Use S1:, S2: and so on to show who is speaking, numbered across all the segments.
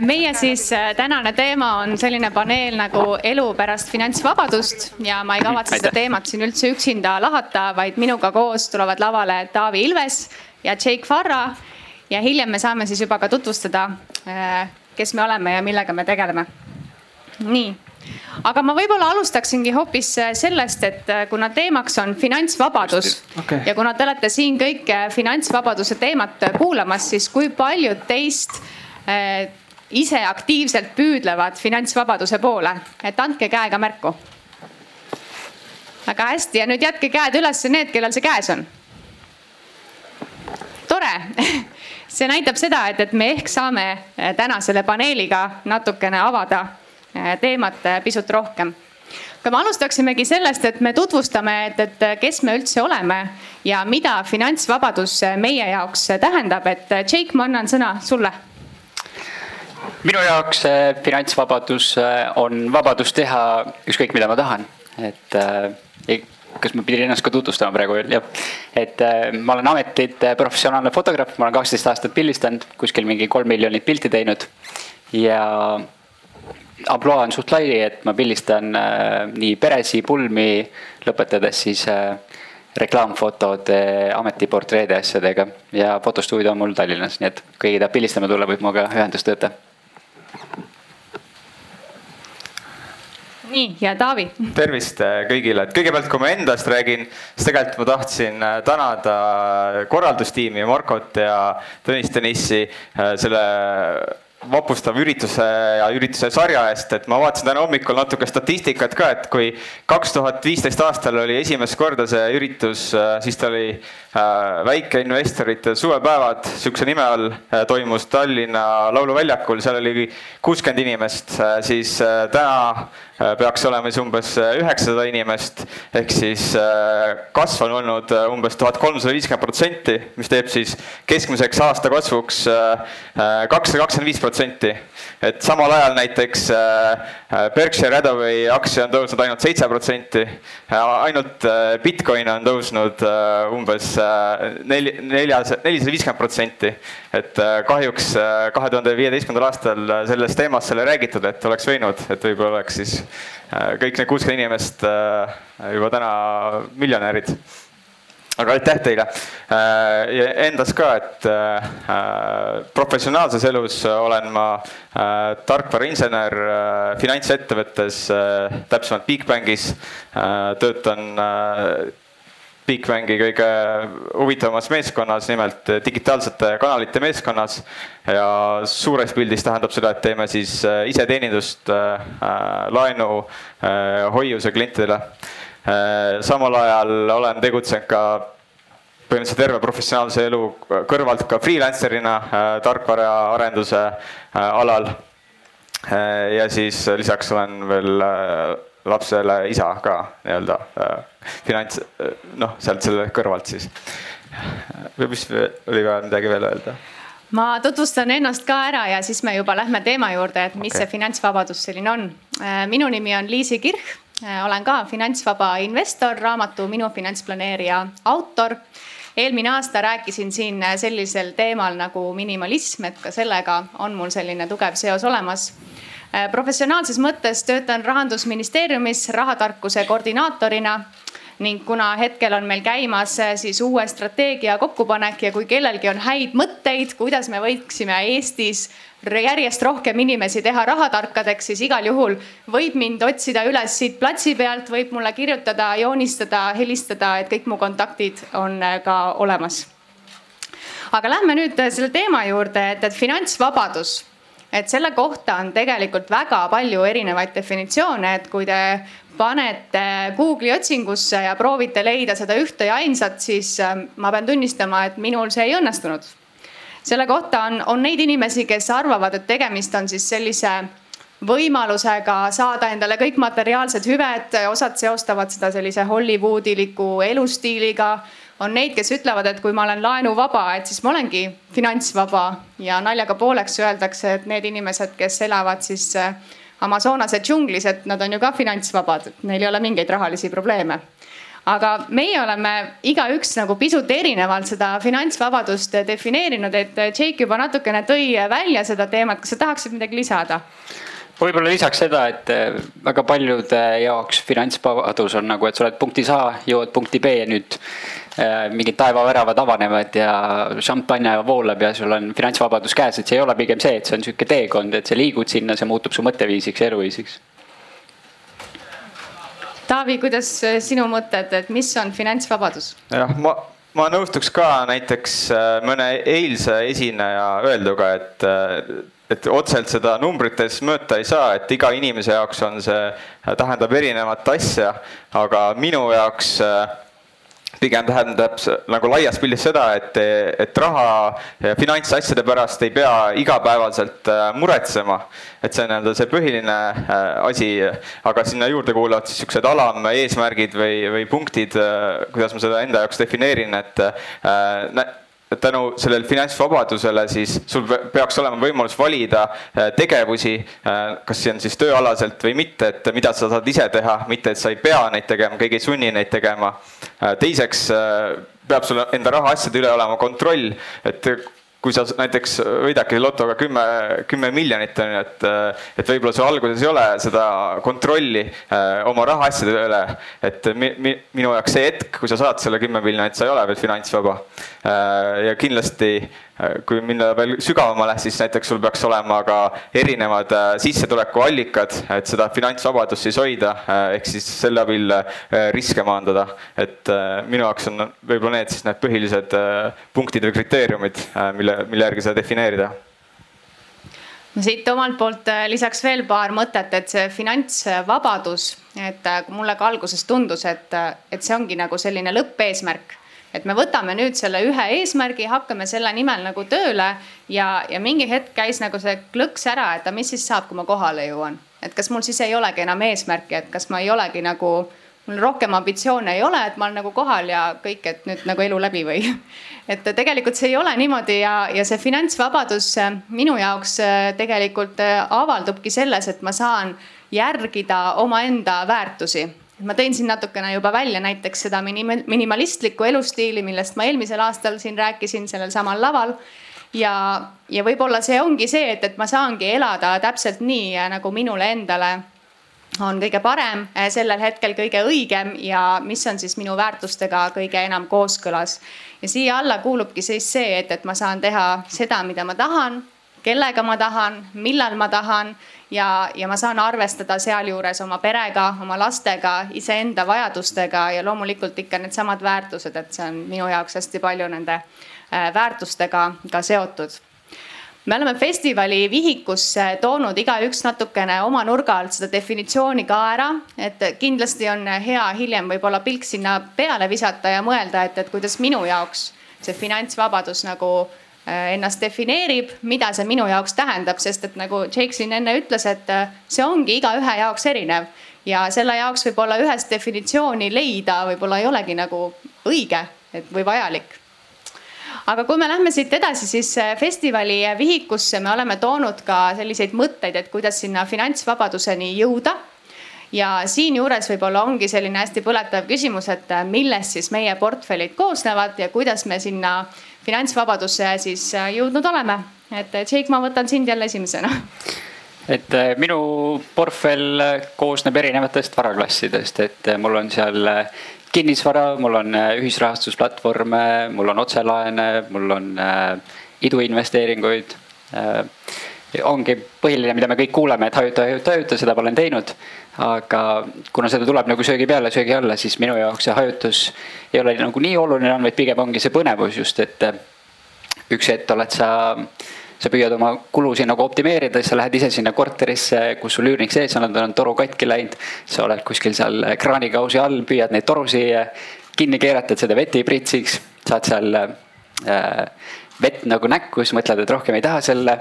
S1: meie siis äh, tänane teema on selline paneel nagu elu pärast finantsvabadust ja ma ei kavatse seda teemat siin üldse üksinda lahata, vaid minuga koos tulevad lavale Taavi Ilves ja Jake Farra. ja hiljem me saame siis juba ka tutvustada, äh, kes me oleme ja millega me tegeleme. nii aga ma võib-olla alustaksingi hoopis sellest, et kuna teemaks on finantsvabadus okay. ja kuna te olete siin kõik finantsvabaduse teemat kuulamas, siis kui paljud teist ise aktiivselt püüdlevad finantsvabaduse poole, et andke käega märku. väga hästi. Ja nüüd jätke käed üles need, kellel see käes on. tore, see näitab seda, et, et me ehk saame eh, täna selle paneeliga natukene avada eh, teemat eh, pisut rohkem. Aga me alustaksimegi sellest, et me tutvustame, et, et kes me üldse oleme ja mida finantsvabadus meie jaoks tähendab, et Jake, ma annan sõna sulle
S2: minu jaoks äh, finantsvabadus äh, on vabadus teha ükskõik, mida ma tahan, et äh, kas ma pidin ennast ka tutvustama praegu veel, jah. et ma olen ametit professionaalne fotograaf, ma olen kaksteist aastat pildistanud, kuskil mingi kolm miljonit pilti teinud. ja ampluaa on suht lai, et ma pildistan nii peresi, pulmi, lõpetades siis reklaamfotode, ametiportreede asjadega ja fotostuudio on mul Tallinnas, nii et keegi tahab pildistama tulla, võib minuga ühendust võtta
S1: nii ja Taavi.
S3: tervist äh, kõigile, et kõigepealt, kui ma endast räägin, siis tegelikult ma tahtsin äh, tänada korraldustiimi Markot ja Tõnis Tõnissi äh, selle vapustava ürituse ja ürituse sarja eest, et ma vaatasin täna hommikul natuke statistikat ka, et kui kaks tuhat viisteist aastal oli esimest korda see üritus, siis ta oli väikeinvestorite suvepäevad, sihukese nime all toimus Tallinna Lauluväljakul, seal oli kuuskümmend inimest, siis täna Äh, peaks olema siis umbes äh, üheksasada inimest ehk siis äh, kasv on olnud umbes tuhat kolmsada viiskümmend protsenti, mis teeb siis keskmiseks aasta kasvuks kakssada kakskümmend viis protsenti. et samal ajal näiteks Berkshire Hathaway aktsia on tõusnud ainult seitse protsenti, ainult Bitcoin on tõusnud umbes neli, neljas, nelisada viiskümmend protsenti. et kahjuks kahe tuhande viieteistkümnendal aastal sellest teemast ei ole räägitud, et oleks võinud, et võib-olla oleks siis Äh, kõik need kuuskümmend inimest äh, juba täna miljonärid aga aitäh teile äh, ja endas ka, et professionaalses elus olen ma tarkvarainsener finantsettevõttes, täpsemalt Bigbankis. töötan Bigbanki kõige huvitavamas meeskonnas, nimelt digitaalsete kanalite meeskonnas. ja suures pildis tähendab seda, et teeme siis äh, iseteenindust äh, laenu äh, hoiuse klientidele. samal ajal olen tegutsenud ka põhimõtteliselt terve professionaalse elu kõrvalt ka freelancer'ina tarkvaraarenduse alal. ja siis lisaks olen veel lapsele isa ka nii-öelda äh, finants, äh, noh, sealt selle kõrvalt siis. või mis oli vaja midagi veel öelda?
S1: ma tutvustan ennast ka ära ja siis me juba lähme teema juurde, et mis okay. see finantsvabadus selline on. Äh, minu nimi on Liisi Kirch, olen ka finantsvaba investor, raamatu Minu finantsplaneerija autor eelmine aasta rääkisin siin sellisel teemal nagu minimalism, et ka sellega on mul selline tugev seos olemas professionaalses mõttes töötan rahandusministeeriumis rahatarkuse koordinaatorina ning kuna hetkel on meil käimas äh, siis uue strateegia kokkupanek ja kui kellelgi on häid mõtteid, kuidas me võiksime Eestis järjest rohkem inimesi teha rahatarkadeks, siis igal juhul võib mind otsida üles siit platsi pealt, võib mulle kirjutada, joonistada, helistada, et kõik mu kontaktid on äh, ka olemas. aga lähme nüüd selle teema juurde, et, et finantsvabadus et selle kohta on tegelikult väga palju erinevaid definitsioone, et kui te panete Google'i otsingusse ja proovite leida seda ühte ja ainsat, siis ähm, ma pean tunnistama, et minul see ei õnnestunud. selle kohta on, on neid inimesi, kes arvavad, et tegemist on siis sellise võimalusega saada endale kõik materiaalsed hüved, osad seostavad seda sellise Hollywoodiliku elustiiliga on neid, kes ütlevad, et kui ma olen laenuvaba, et siis ma olengi finantsvaba ja naljaga pooleks öeldakse, et need inimesed, kes elavad siis äh, Amazonase džunglis, et nad on ju ka finantsvabad, neil ei ole mingeid rahalisi probleeme. aga meie oleme igaüks nagu pisut erinevalt seda finantsvabadust defineerinud, et Jake juba natukene tõi välja seda teemat, kas sa tahaksid midagi lisada?
S2: võib-olla lisaks seda, et eh, väga paljude jaoks finantsvabadus on nagu, et sa oled punktis A, jõuad punkti B ja nüüd äh, mingid taevaväravad avanevad ja šampanja voolab ja sul on finantsvabadus käes, et see ei ole pigem see, et see on sihuke teekond, et sa liigud sinna, see muutub su mõtteviisiks ja eluviisiks
S1: Taavi, kuidas äh, sinu mõtted, et mis on finantsvabadus?
S3: jah, ma, ma nõustuks ka näiteks äh, mõne eilse esineja öelduga, et äh, et otseselt seda numbrites mõõta ei saa, et iga inimese jaoks on see, tähendab erinevat asja, aga minu jaoks äh, pigem tähendab nagu laias pildis seda, et, et raha ja finantsasjade pärast ei pea igapäevaselt äh, muretsema. et see on nii-öelda see põhiline äh, asi, aga sinna juurde kuuluvad siis siuksed alameesmärgid või, või punktid, äh, kuidas ma seda enda jaoks defineerin, et tänu sellele finantsvabadusele siis sul peaks olema võimalus valida äh, tegevusi, äh, kas see on siis tööalaselt või mitte, et mida sa saad ise teha, mitte et sa ei pea neid tegema, keegi ei sunni neid tegema. Äh, teiseks peab sul enda rahaasjade üle olema kontroll, et kui sa näiteks võidadki lotoga kümme, kümme miljonit on ju, et, et võib-olla sul alguses ei ole seda kontrolli äh, oma rahaasjade üle. et mi, mi, minu jaoks see hetk, kui sa saad selle kümme miljonit, sa ei ole veel finantsvaba äh,. ja kindlasti kui minna veel sügavamale, siis näiteks sul peaks olema ka erinevad äh, sissetulekuallikad, et seda finantsvabadust siis hoida, äh, ehk siis selle abil riske maandada. et minu jaoks on võib-olla need siis need põhilised punktid või kriteeriumid, mille, mille järgi seda defineerida
S1: no siit omalt poolt lisaks veel paar mõtet, et see finantsvabadus, et mulle ka alguses tundus, et, et see ongi nagu selline lõppeesmärk et me võtame nüüd selle ühe eesmärgi, hakkame selle nimel nagu tööle ja, ja mingi hetk käis nagu see klõks ära, et aga mis siis saab, kui ma kohale jõuan. et kas mul siis ei olegi enam eesmärki, et kas ma ei olegi nagu, mul rohkem ambitsioone ei ole, et ma olen nagu kohal ja kõik, et nüüd nagu elu läbi või. et tegelikult see ei ole niimoodi ja, ja see finantsvabadus minu jaoks äh, tegelikult äh, avaldubki selles, et ma saan järgida omaenda väärtusi ma tõin siin natukene juba välja näiteks seda minimalistlikku elustiili, millest ma eelmisel aastal siin rääkisin sellel samal laval. ja, ja võib-olla see ongi see, et, et ma saangi elada täpselt nii, nagu minule endale on kõige parem, eh, sellel hetkel kõige õigem ja mis on siis minu väärtustega kõige enam kooskõlas. ja siia alla kuulubki siis see, et, et ma saan teha seda, mida ma tahan, kellega ma tahan, millal ma tahan ja, ja ma saan arvestada sealjuures oma perega, oma lastega, iseenda vajadustega ja loomulikult ikka needsamad väärtused, et see on minu jaoks hästi palju nende äh, väärtustega ka seotud. Me oleme festivali vihikusse toonud igaüks natukene oma nurga alt seda definitsiooni ka ära, et kindlasti on hea hiljem võib-olla pilk sinna peale visata ja mõelda, et, et kuidas minu jaoks see finantsvabadus nagu ennast defineerib, mida see minu jaoks tähendab, sest et nagu Jake siin enne ütles, et äh, see ongi igaühe jaoks erinev ja selle jaoks võib-olla ühest definitsiooni leida võib-olla ei olegi nagu õige, et või vajalik aga kui me lähme siit edasi, siis äh, festivali vihikusse me oleme toonud ka selliseid mõtteid, et kuidas sinna finantsvabaduseni jõuda. ja siinjuures võib-olla ongi selline hästi põletav küsimus, et millest siis meie portfellid koosnevad ja kuidas me sinna finantsvabadusse siis äh, jõudnud oleme. et äh, Jake, ma võtan sind jälle esimesena.
S2: et äh, minu portfell koosneb erinevatest varaklassidest, et mul on seal kinnisvara, mul on ühisrahastusplatvorme, mul on otselaene, mul on iduinvesteeringuid ongi põhiline, mida me kõik kuuleme, et hajuta, hajuta, hajuta, seda ma olen teinud. aga kuna seda tuleb nagu söögi peale, söögi alla, siis minu jaoks see hajutus ei ole nagu nii oluline vaid pigem ongi see põnevus just, et üks hetk oled sa sa püüad oma kulusid nagu optimeerida, siis sa lähed ise sinna korterisse, kus sul üürnik sees on, on toru katki läinud. sa oled kuskil seal kraanikausi all, püüad neid torusid kinni keerata, et seda vett ei pritsiks. saad seal äh, vett nagu näkku, siis mõtled, et rohkem ei taha selle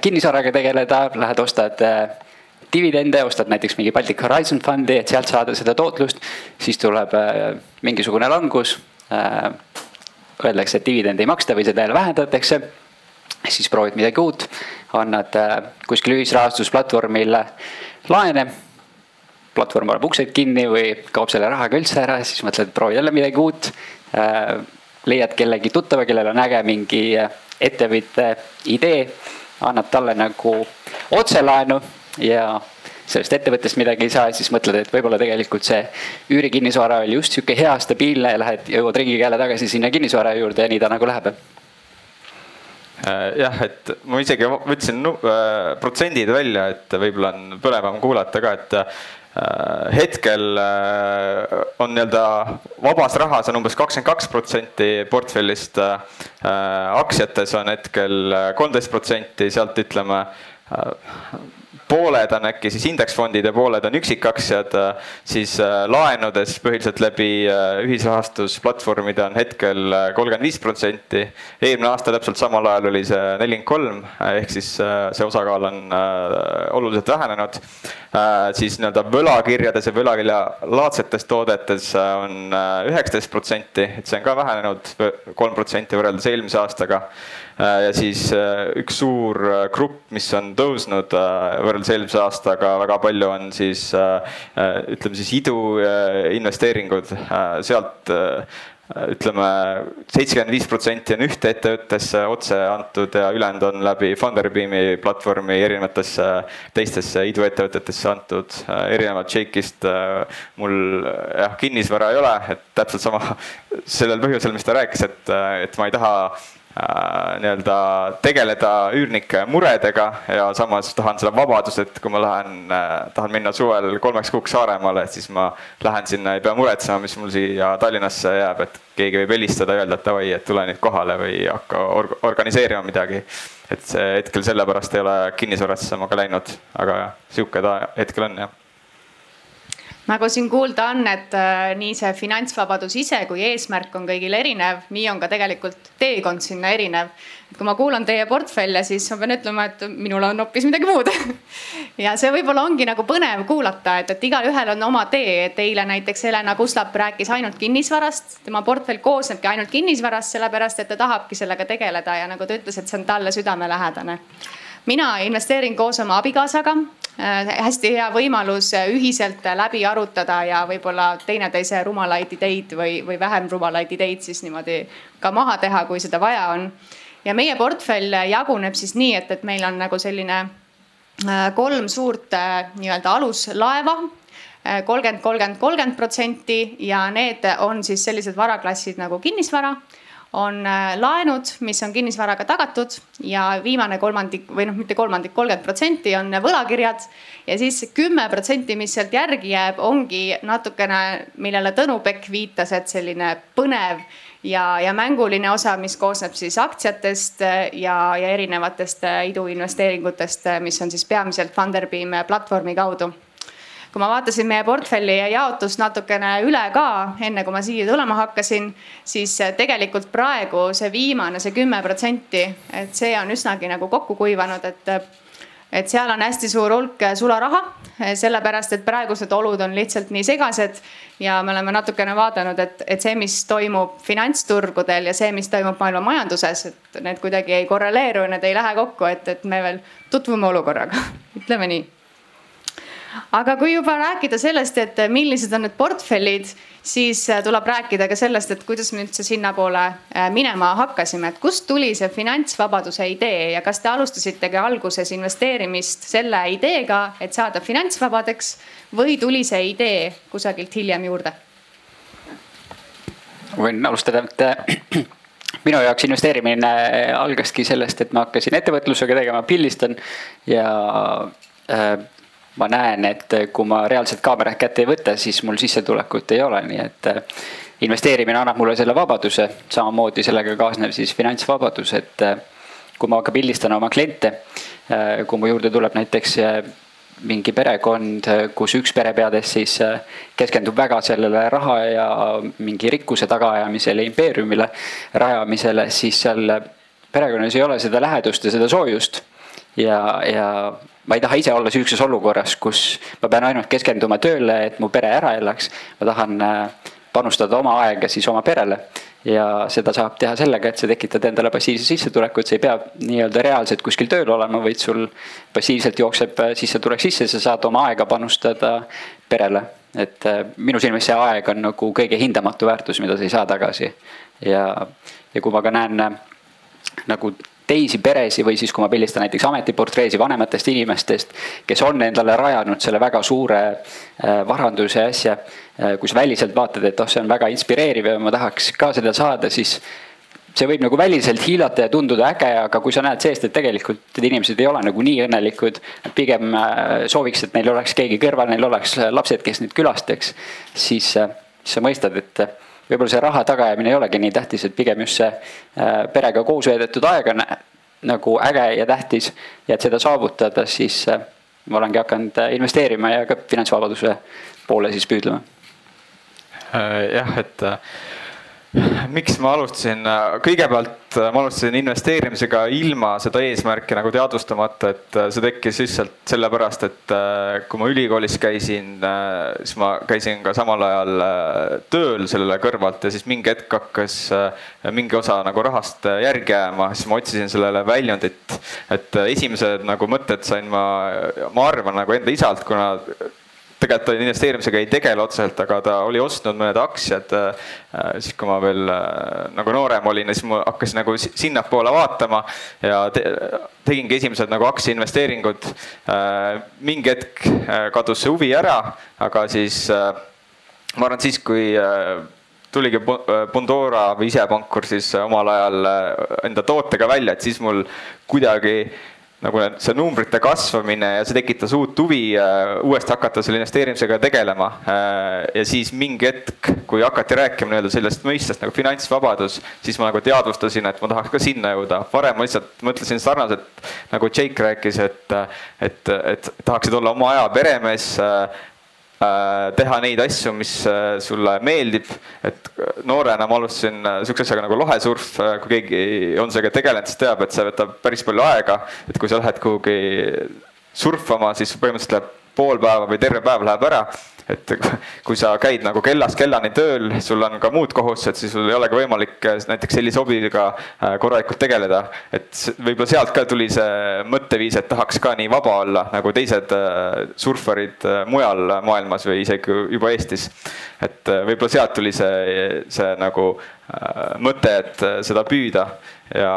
S2: kinnisvaraga tegeleda, lähed ostad äh, dividende, ostad näiteks mingi Baltic Horizon Fundi, et sealt saada seda tootlust, siis tuleb äh, mingisugune langus. Öeldakse, et dividendi ei maksta või seda jälle vähendatakse. siis proovid midagi uut, annad kuskil ühisrahastusplatvormil laene. platvorm paneb uksed kinni või kaob selle rahaga üldse ära, siis mõtled, proovi jälle midagi uut. leiad kellegi tuttava, kellel on äge mingi ettevõtte idee, annad talle nagu otselaenu ja sellest ettevõttest midagi ei saa, siis mõtled, et võib-olla tegelikult see üürikinnisvara oli just sihuke hea, stabiilne ja lähed, jõuad ringiga jälle tagasi sinna kinnisvara juurde ja nii ta nagu läheb.
S3: Äh, jah, et ma isegi võtsin äh, protsendid välja, et võib-olla on põnevam kuulata ka, et äh, hetkel on nii-öelda vabas rahas on umbes kakskümmend kaks protsenti portfellist. aktsiates on hetkel kolmteist protsenti, sealt ütleme pooled on äkki siis indeksfondid ja pooled on üksikaktsiad, siis äh, laenudes põhiliselt läbi äh, ühisrahastusplatvormide on hetkel äh, kolmkümmend viis protsenti. eelmine aasta täpselt samal ajal oli see nelikümmend kolm, ehk siis see osakaal on oluliselt vähenenud. siis nii-öelda võlakirjades ja võlakirjalaadsetes toodetes on üheksateist protsenti, et see on ka vähenenud kolm protsenti võrreldes eelmise aastaga Äh, ja siis äh, üks suur äh, grupp, mis on tõusnud võrreldes eelmise aastaga väga palju, on siis ütleme siis iduinvesteeringud, sealt ütleme, seitsekümmend viis protsenti on ühte ettevõttesse otse antud ja ülejäänud on läbi Funderbeami platvormi erinevatesse teistesse iduettevõtetesse antud. erinevalt Shake'ist mul jah, kinnisvara ei ole, et täpselt sama sellel põhjusel, mis ta rääkis, et, et ma ei taha Äh, nii-öelda tegeleda üürnike muredega ja samas tahan seda vabadust, et kui ma lähen, äh, tahan minna suvel kolmeks kuuks Saaremaale, siis ma lähen sinna, ei pea muretsema, mis mul siia Tallinnasse jääb, et keegi võib helistada öelda, et davai, et tule nüüd kohale või hakka org organiseerima midagi. et see hetkel sellepärast ei ole kinnisvarasse ma ka läinud, aga sihuke ta hetkel on jah
S1: nagu siin kuulda on, et äh, nii see finantsvabadus ise kui eesmärk on kõigil erinev, nii on ka tegelikult teekond sinna erinev. kui ma kuulan teie portfelle, siis ma pean ütlema, et minul on hoopis midagi muud. Ja see võib-olla ongi nagu põnev kuulata, et, et igalühel on oma tee, et eile näiteks Helena Kuslap rääkis ainult kinnisvarast, tema portfell koosnebki ainult kinnisvarast, sellepärast et ta tahabki sellega tegeleda ja nagu ta ütles, et see on talle südamelähedane mina investeerin koos oma abikaasaga Äh, hästi hea võimalus äh, ühiselt äh, läbi arutada ja võib-olla teineteise rumalaid ideid või, või vähem rumalaid ideid siis niimoodi ka maha teha, kui seda vaja on. ja meie portfell jaguneb siis nii, et, et meil on nagu selline kolm suurt nii-öelda aluslaeva kolmkümmend, kolmkümmend, kolmkümmend protsenti ja need on siis sellised varaklassid nagu kinnisvara on äh, laenud, mis on kinnisvaraga tagatud ja viimane kolmandik või noh, mitte kolmandik, kolmkümmend protsenti on võlakirjad. ja siis kümme protsenti, mis sealt järgi jääb, ongi natukene, millele Tõnu Pekk viitas, et selline põnev ja, ja mänguline osa, mis koosneb siis aktsiatest ja, ja erinevatest äh, iduinvesteeringutest, mis on siis peamiselt Funderbeam platvormi kaudu kui ma vaatasin meie portfelli jaotust natukene üle ka, enne kui ma siia tulema hakkasin, siis tegelikult praegu see viimane, see kümme protsenti, et see on üsnagi nagu kokku kuivanud, et et seal on hästi suur hulk sularaha, sellepärast et praegused olud on lihtsalt nii segased ja me oleme natukene vaadanud, et, et see, mis toimub finantsturgudel ja see, mis toimub maailma majanduses, et need kuidagi ei korreleeru, need ei lähe kokku, et, et me veel tutvume olukorraga, ütleme nii aga kui juba rääkida sellest, et millised on need portfellid, siis äh, tuleb rääkida ka sellest, et kuidas me üldse sinnapoole äh, minema hakkasime, et kust tuli see finantsvabaduse idee ja kas te alustasitegi alguses investeerimist selle ideega, et saada finantsvabadeks või tuli see idee kusagilt hiljem juurde?
S2: võin alustada, et minu jaoks investeerimine algaski sellest, et ma hakkasin ettevõtlusega tegema, pildistan ja äh, ma näen, et kui ma reaalselt kaamerat kätte ei võta, siis mul sissetulekut ei ole, nii et äh, investeerimine annab mulle selle vabaduse, samamoodi sellega kaasneb siis finantsvabadus, et äh, kui ma ka pildistan oma kliente, kui mu juurde tuleb näiteks mingi perekond, kus üks perepeadest siis keskendub väga sellele raha ja mingi rikkuse tagaajamisele, impeeriumile rajamisele, siis seal perekonnas ei ole seda lähedust ja seda soojust. ja, ja ma ei taha ise olla sihukeses olukorras, kus ma pean ainult keskenduma tööle, et mu pere ära elaks. ma tahan äh, panustada oma aega siis oma perele ja seda saab teha sellega, et sa tekitad endale passiivse sissetuleku, et sa ei pea nii-öelda reaalselt kuskil tööl olema, vaid sul passiivselt jookseb sissetulek sisse, sa saad oma aega panustada perele. et äh, minu silmis see aeg on nagu kõige hindamatu väärtus, mida sa ei saa tagasi. ja, ja kui ma ka näen äh, nagu teisi peresid või siis, kui ma pildistan näiteks ametiportreesi vanematest inimestest, kes on endale rajanud selle väga suure äh, varanduse asja. Äh, kui sa väliselt vaatad, et oh, see on väga inspireeriv ja ma tahaks ka seda saada, siis see võib nagu väliselt hiilata ja tunduda äge, aga kui sa näed seest, et tegelikult need inimesed ei ole nagu nii õnnelikud. pigem äh, sooviks, et neil oleks keegi kõrval, neil oleks lapsed, kes neid külastaks, siis sa mõistad, et võib-olla see raha tagaajamine ei olegi nii tähtis, et pigem just see äh, perega koos veedetud aeg on nagu äge ja tähtis. ja et seda saavutada, siis äh, ma olengi hakanud äh, investeerima ja ka finantsvabaduse poole siis püüdlema.
S3: jah, et miks ma alustasin, kõigepealt äh, ma alustasin investeerimisega ilma seda eesmärki nagu teadvustamata, et äh, see tekkis lihtsalt sellepärast, et äh, kui ma ülikoolis käisin, siis ma käisin ka samal ajal tööl sellele kõrvalt ja siis mingi hetk hakkas mingi osa nagu rahast järgi jääma, siis ma otsisin sellele väljundit. et esimesed nagu mõtted sain ma, ma arvan nagu enda isalt, kuna tegelikult ta investeerimisega ei tegele otseselt, aga ta oli ostnud mõned aktsiad äh, siis, kui ma veel äh, nagu noorem olin ja siis ma hakkasin nagu sinnapoole vaatama ja te, tegingi esimesed nagu aktsiainvesteeringud. Äh, mingi hetk kadus see huvi ära, aga siis ma arvan, et siis, kui tuligi Bondora või isepankur siis omal ajal enda tootega välja, et siis mul kuidagi nagu see numbrite kasvamine ja see tekitas uut huvi äh, uuesti hakata selle investeerimisega tegelema. Äh, ja siis mingi hetk, kui hakati rääkima nii-öelda sellest mõistest nagu finantsvabadus, siis ma nagu teadvustasin, et ma tahaks ka sinna jõuda. varem ma lihtsalt mõtlesin sarnaselt nagu Jake rääkis, et, et, et tahaksid olla oma aja peremees äh, teha neid asju, mis äh, sulle meeldib. et noorena ma alustasin äh, sihukese asjaga nagu lohesurf, kui keegi on sellega tegelenud, siis teab, et see võtab päris palju aega. et kui sa lähed kuhugi surfama, siis põhimõtteliselt läheb pool päeva või terve päev läheb ära et kui sa käid nagu kellast kellani tööl, sul on ka muud kohustused, siis sul ei olegi võimalik äh, näiteks sellise hobiga äh, korralikult tegeleda. et võib-olla sealt ka tuli see mõtteviis, et tahaks ka nii vaba olla nagu teised äh, surfarid mujal maailmas või isegi juba Eestis. et võib-olla sealt tuli see, see nagu mõte, et seda püüda ja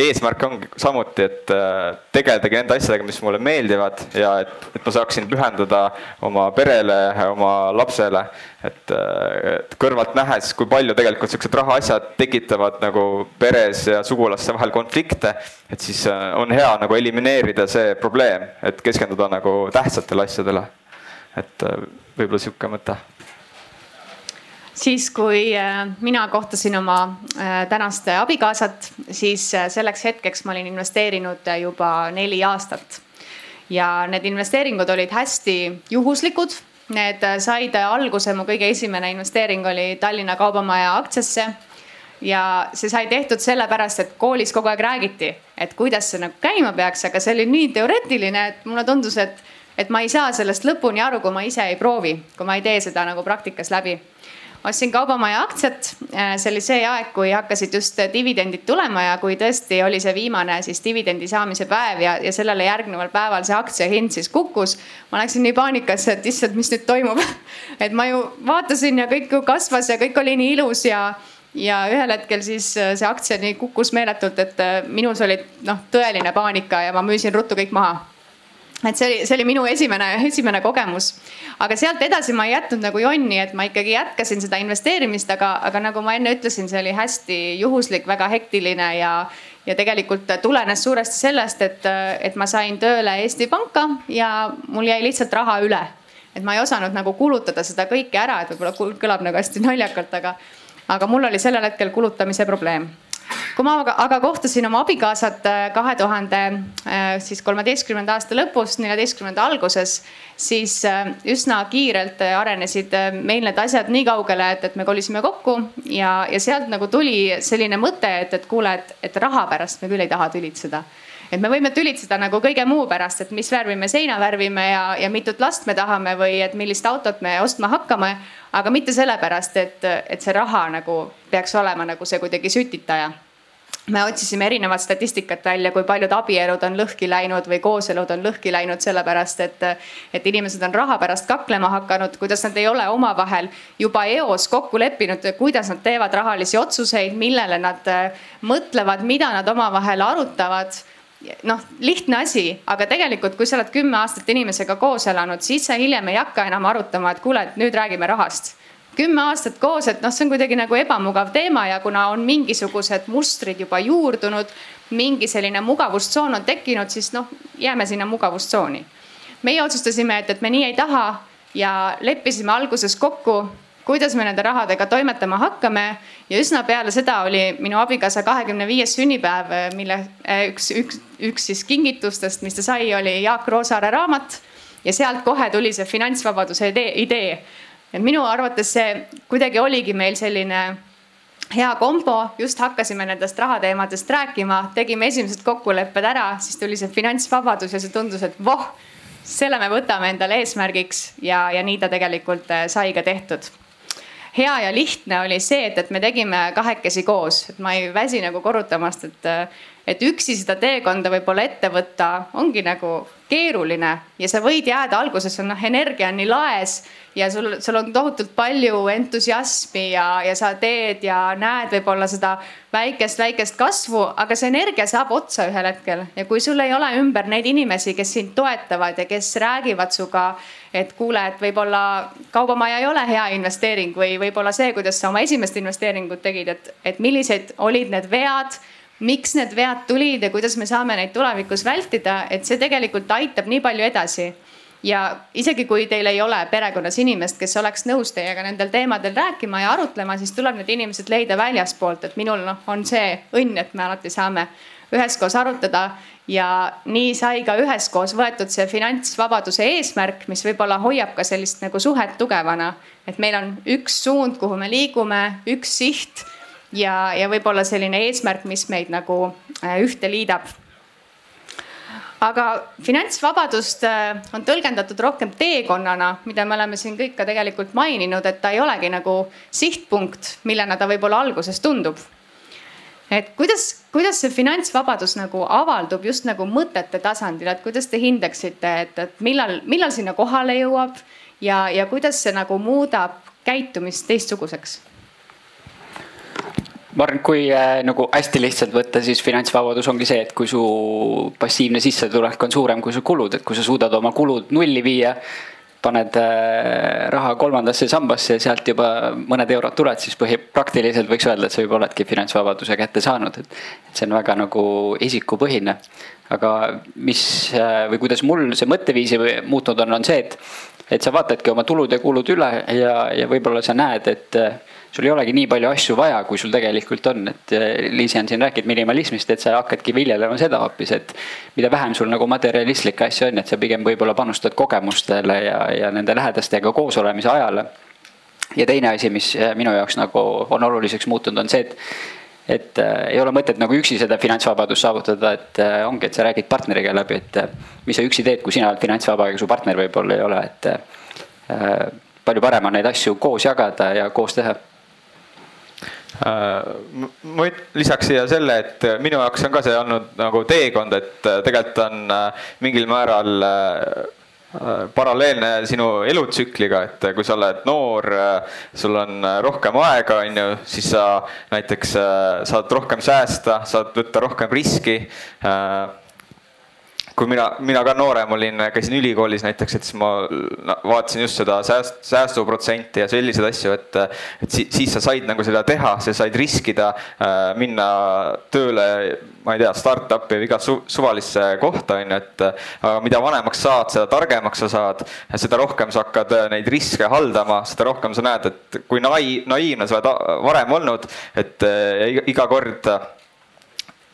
S3: eesmärk ongi samuti, et äh, tegeledagi nende asjadega, mis mulle meeldivad ja et, et ma saaksin pühenduda oma perele, oma lapsele. et, äh, et kõrvalt nähes, kui palju tegelikult siuksed rahaasjad tekitavad nagu peres ja sugulaste vahel konflikte. et siis äh, on hea nagu elimineerida see probleem, et keskenduda nagu tähtsatele asjadele. et võib-olla sihuke mõte
S1: siis, kui äh, mina kohtasin oma äh, tänast abikaasat, siis äh, selleks hetkeks ma olin investeerinud juba neli aastat. ja need investeeringud olid hästi juhuslikud. Need said alguse, mu kõige esimene investeering oli Tallinna Kaubamaja aktsiasse ja see sai tehtud sellepärast, et koolis kogu aeg räägiti, et kuidas see nagu käima peaks, aga see oli nii teoreetiline, et mulle tundus, et, et ma ei saa sellest lõpuni aru, kui ma ise ei proovi, kui ma ei tee seda nagu praktikas läbi ostsin Kaubamaja aktsiat. Äh, see oli see aeg, kui hakkasid just dividendid tulema ja kui tõesti oli see viimane siis dividendi saamise päev ja, ja sellele järgneval päeval see aktsia hind siis kukkus. ma läksin nii paanikasse, et issand, mis nüüd toimub et ma ju vaatasin ja kõik ju kasvas ja kõik oli nii ilus ja ja ühel hetkel siis äh, see aktsia nii kukkus meeletult, et äh, minus oli noh, tõeline paanika ja ma müüsin ruttu kõik maha et see oli, see oli minu esimene, esimene kogemus. aga sealt edasi ma ei jätnud nagu jonni, et ma ikkagi jätkasin seda investeerimist, aga, aga nagu ma enne ütlesin, see oli hästi juhuslik, väga hektiline ja, ja tegelikult tulenes suuresti sellest, et, et ma sain tööle Eesti Panka ja mul jäi lihtsalt raha üle. et ma ei osanud nagu kulutada seda kõike ära, et võib-olla kõlab nagu hästi naljakalt, aga, aga mul oli sellel hetkel kulutamise probleem kui ma aga, kohtasin oma abikaasat äh, kahe tuhande äh, siis kolmeteistkümnenda aasta lõpus, neljateistkümnenda alguses, siis äh, üsna kiirelt arenesid meil need asjad nii kaugele, et, et me kolisime kokku ja, ja sealt nagu tuli selline mõte, et, et kuule, et, et raha pärast me küll ei taha tülitseda et me võime tülitseda nagu kõige muu pärast, et mis värvi me seina värvime ja, ja mitut last me tahame või et millist autot me ostma hakkame. aga mitte sellepärast, et, et see raha nagu peaks olema nagu see kuidagi sütitaja me otsisime erinevat statistikat välja, kui paljud abielud on lõhki läinud või kooselud on lõhki läinud sellepärast, et, et inimesed on raha pärast kaklema hakanud, kuidas nad ei ole omavahel juba eos kokku leppinud, kuidas nad teevad rahalisi otsuseid, millele nad äh, mõtlevad, mida nad omavahel arutavad noh, lihtne asi, aga tegelikult, kui sa oled kümme aastat inimesega koos elanud, siis sa hiljem ei hakka enam arutama, et kuule, et nüüd räägime rahast kümme aastat koos, et noh, see on kuidagi nagu ebamugav teema ja kuna on mingisugused mustrid juba juurdunud, mingi selline mugavustsoon on tekkinud, siis noh, jääme sinna mugavustsooni. meie otsustasime, et, et me nii ei taha ja leppisime alguses kokku, kuidas me nende rahadega toimetama hakkame. ja üsna peale seda oli minu abikaasa kahekümne viies sünnipäev, mille eh, üks, üks, üks siis kingitustest, mis ta sai, oli Jaak Roosaare raamat. ja sealt kohe tuli see finantsvabaduse idee, idee et minu arvates see kuidagi oligi meil selline hea kombo, just hakkasime nendest rahateemadest rääkima, tegime esimesed kokkulepped ära, siis tuli see finantsvabadus ja see tundus, et voh, selle me võtame endale eesmärgiks ja, ja nii ta tegelikult äh, sai ka tehtud hea ja lihtne oli see, et, et me tegime kahekesi koos, et ma ei väsi nagu korrutamast, et, et üksi seda teekonda võib-olla ette võtta ongi nagu keeruline ja sa võid jääda alguses, noh, energia on nii laes ja sul, sul on tohutult palju entusiasmi ja, ja sa teed ja näed võib-olla seda väikest, väikest kasvu, aga see energia saab otsa ühel hetkel. Ja kui sul ei ole ümber neid inimesi, kes sind toetavad ja kes räägivad sinuga, et kuule, et võib-olla kaubamaja ei ole hea investeering või võib-olla see, kuidas sa oma esimest investeeringut tegid, et, et millised olid need vead miks need vead tulid ja kuidas me saame neid tulevikus vältida, et see tegelikult aitab nii palju edasi. ja isegi kui teil ei ole perekonnas inimest, kes oleks nõus teiega nendel teemadel rääkima ja arutlema, siis tuleb need inimesed leida väljaspoolt, et minul noh, on see õnn, et me alati saame üheskoos arutada ja nii sai ka üheskoos võetud see finantsvabaduse eesmärk, mis võib-olla hoiab ka sellist nagu suhet tugevana. et meil on üks suund, kuhu me liigume, üks siht ja, ja võib-olla selline eesmärk, mis meid nagu äh, ühte liidab. aga finantsvabadust äh, on tõlgendatud rohkem teekonnana, mida me oleme siin kõik ka tegelikult maininud, et ta ei olegi nagu sihtpunkt, millena ta võib-olla alguses tundub et kuidas, kuidas see finantsvabadus nagu avaldub just nagu mõtete tasandil, et kuidas te hindaksite, et, et millal, millal sinna kohale jõuab ja, ja kuidas see nagu muudab käitumist teistsuguseks?
S2: Ma arvan, et kui äh, nagu hästi lihtsalt võtta, siis finantsvabadus ongi see, et kui su passiivne sissetulek on suurem kui su kulud, et kui sa suudad oma kulud nulli viia. paned äh, raha kolmandasse sambasse ja sealt juba mõned eurod tuled, siis põhi, praktiliselt võiks öelda, et sa juba oledki finantsvabaduse kätte saanud, et. et see on väga nagu isikupõhine. aga mis äh, või kuidas mul see mõtteviisi muutunud on, on see, et, et sa vaatadki oma tulud ja kulud üle ja, ja võib-olla sa näed, et sul ei olegi nii palju asju vaja, kui sul tegelikult on, et eh, Liisi on siin rääkinud minimalismist, et sa hakkadki viljelema seda hoopis, et. mida vähem sul nagu materialistlikke asju on, et sa pigem võib-olla panustad kogemustele ja, ja nende lähedastega koos olemise ajale. ja teine asi, mis eh, minu jaoks nagu on oluliseks muutunud, on see, et et äh, ei ole mõtet nagu üksi seda finantsvabadust saavutada, et äh, ongi, et sa räägid partneriga läbi, et äh, mis sa üksi teed, kui sina oled finantsvaba, aga su partner võib-olla ei ole, et äh, palju parem on neid asju koos jagada ja koos teha
S3: ma lisaks siia selle, et minu jaoks on ka see olnud nagu teekond, et äh, tegelikult on äh, mingil määral paralleelne sinu elutsükliga, et kui sa oled noor, sul on rohkem aega, on ju, siis sa näiteks saad rohkem säästa, saad võtta rohkem riski kui mina, mina ka noorem olin, käisin ülikoolis näiteks, et siis ma vaatasin just seda sääst, säästuprotsenti ja selliseid asju, et. et siis, siis sa said nagu seda teha, sa said riskida äh,, minna tööle, ma ei tea, startup'i või iga su, suvalisse kohta on ju, et. aga mida vanemaks saad, seda targemaks sa saad, seda rohkem sa hakkad neid riske haldama, seda rohkem sa näed, et kui nai-, naiivne sa oled varem olnud, et äh, iga kord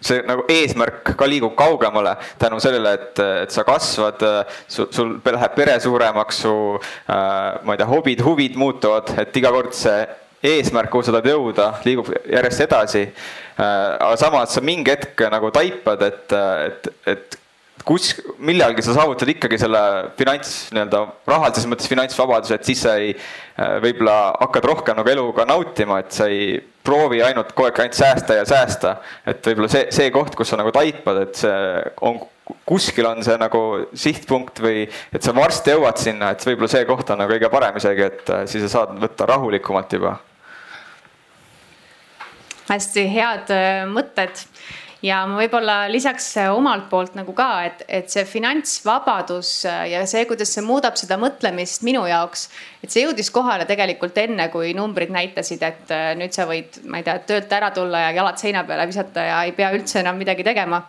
S3: see nagu eesmärk ka liigub kaugemale tänu sellele, et, et sa kasvad, sul, läheb pere suuremaks, su äh, ma ei tea, hobid, huvid muutuvad, et iga kord see eesmärk, kuhu sa tahad jõuda, liigub järjest edasi. aga samas sa mingi hetk nagu taipad, et, et, et kus, millalgi sa saavutad ikkagi selle finants nii-öelda rahalises mõttes finantsvabaduse, et siis sa ei, äh, võib-olla hakkad rohkem nagu eluga nautima, et sa ei proovi ainult kogu aeg ainult säästa ja säästa. et võib-olla see, see koht, kus sa nagu taipad, et see on, kuskil on see nagu sihtpunkt või et sa varsti jõuad sinna, et võib-olla see koht on nagu kõige parem isegi, et äh, siis sa saad võtta rahulikumalt juba.
S1: hästi head äh, mõtted ja ma võib-olla lisaks äh, omalt poolt nagu ka, et, et see finantsvabadus äh, ja see, kuidas see muudab seda mõtlemist minu jaoks. et see jõudis kohale tegelikult enne, kui numbrid näitasid, et äh, nüüd sa võid, ma ei tea, töölt ära tulla ja jalad seina peale visata ja ei pea üldse enam midagi tegema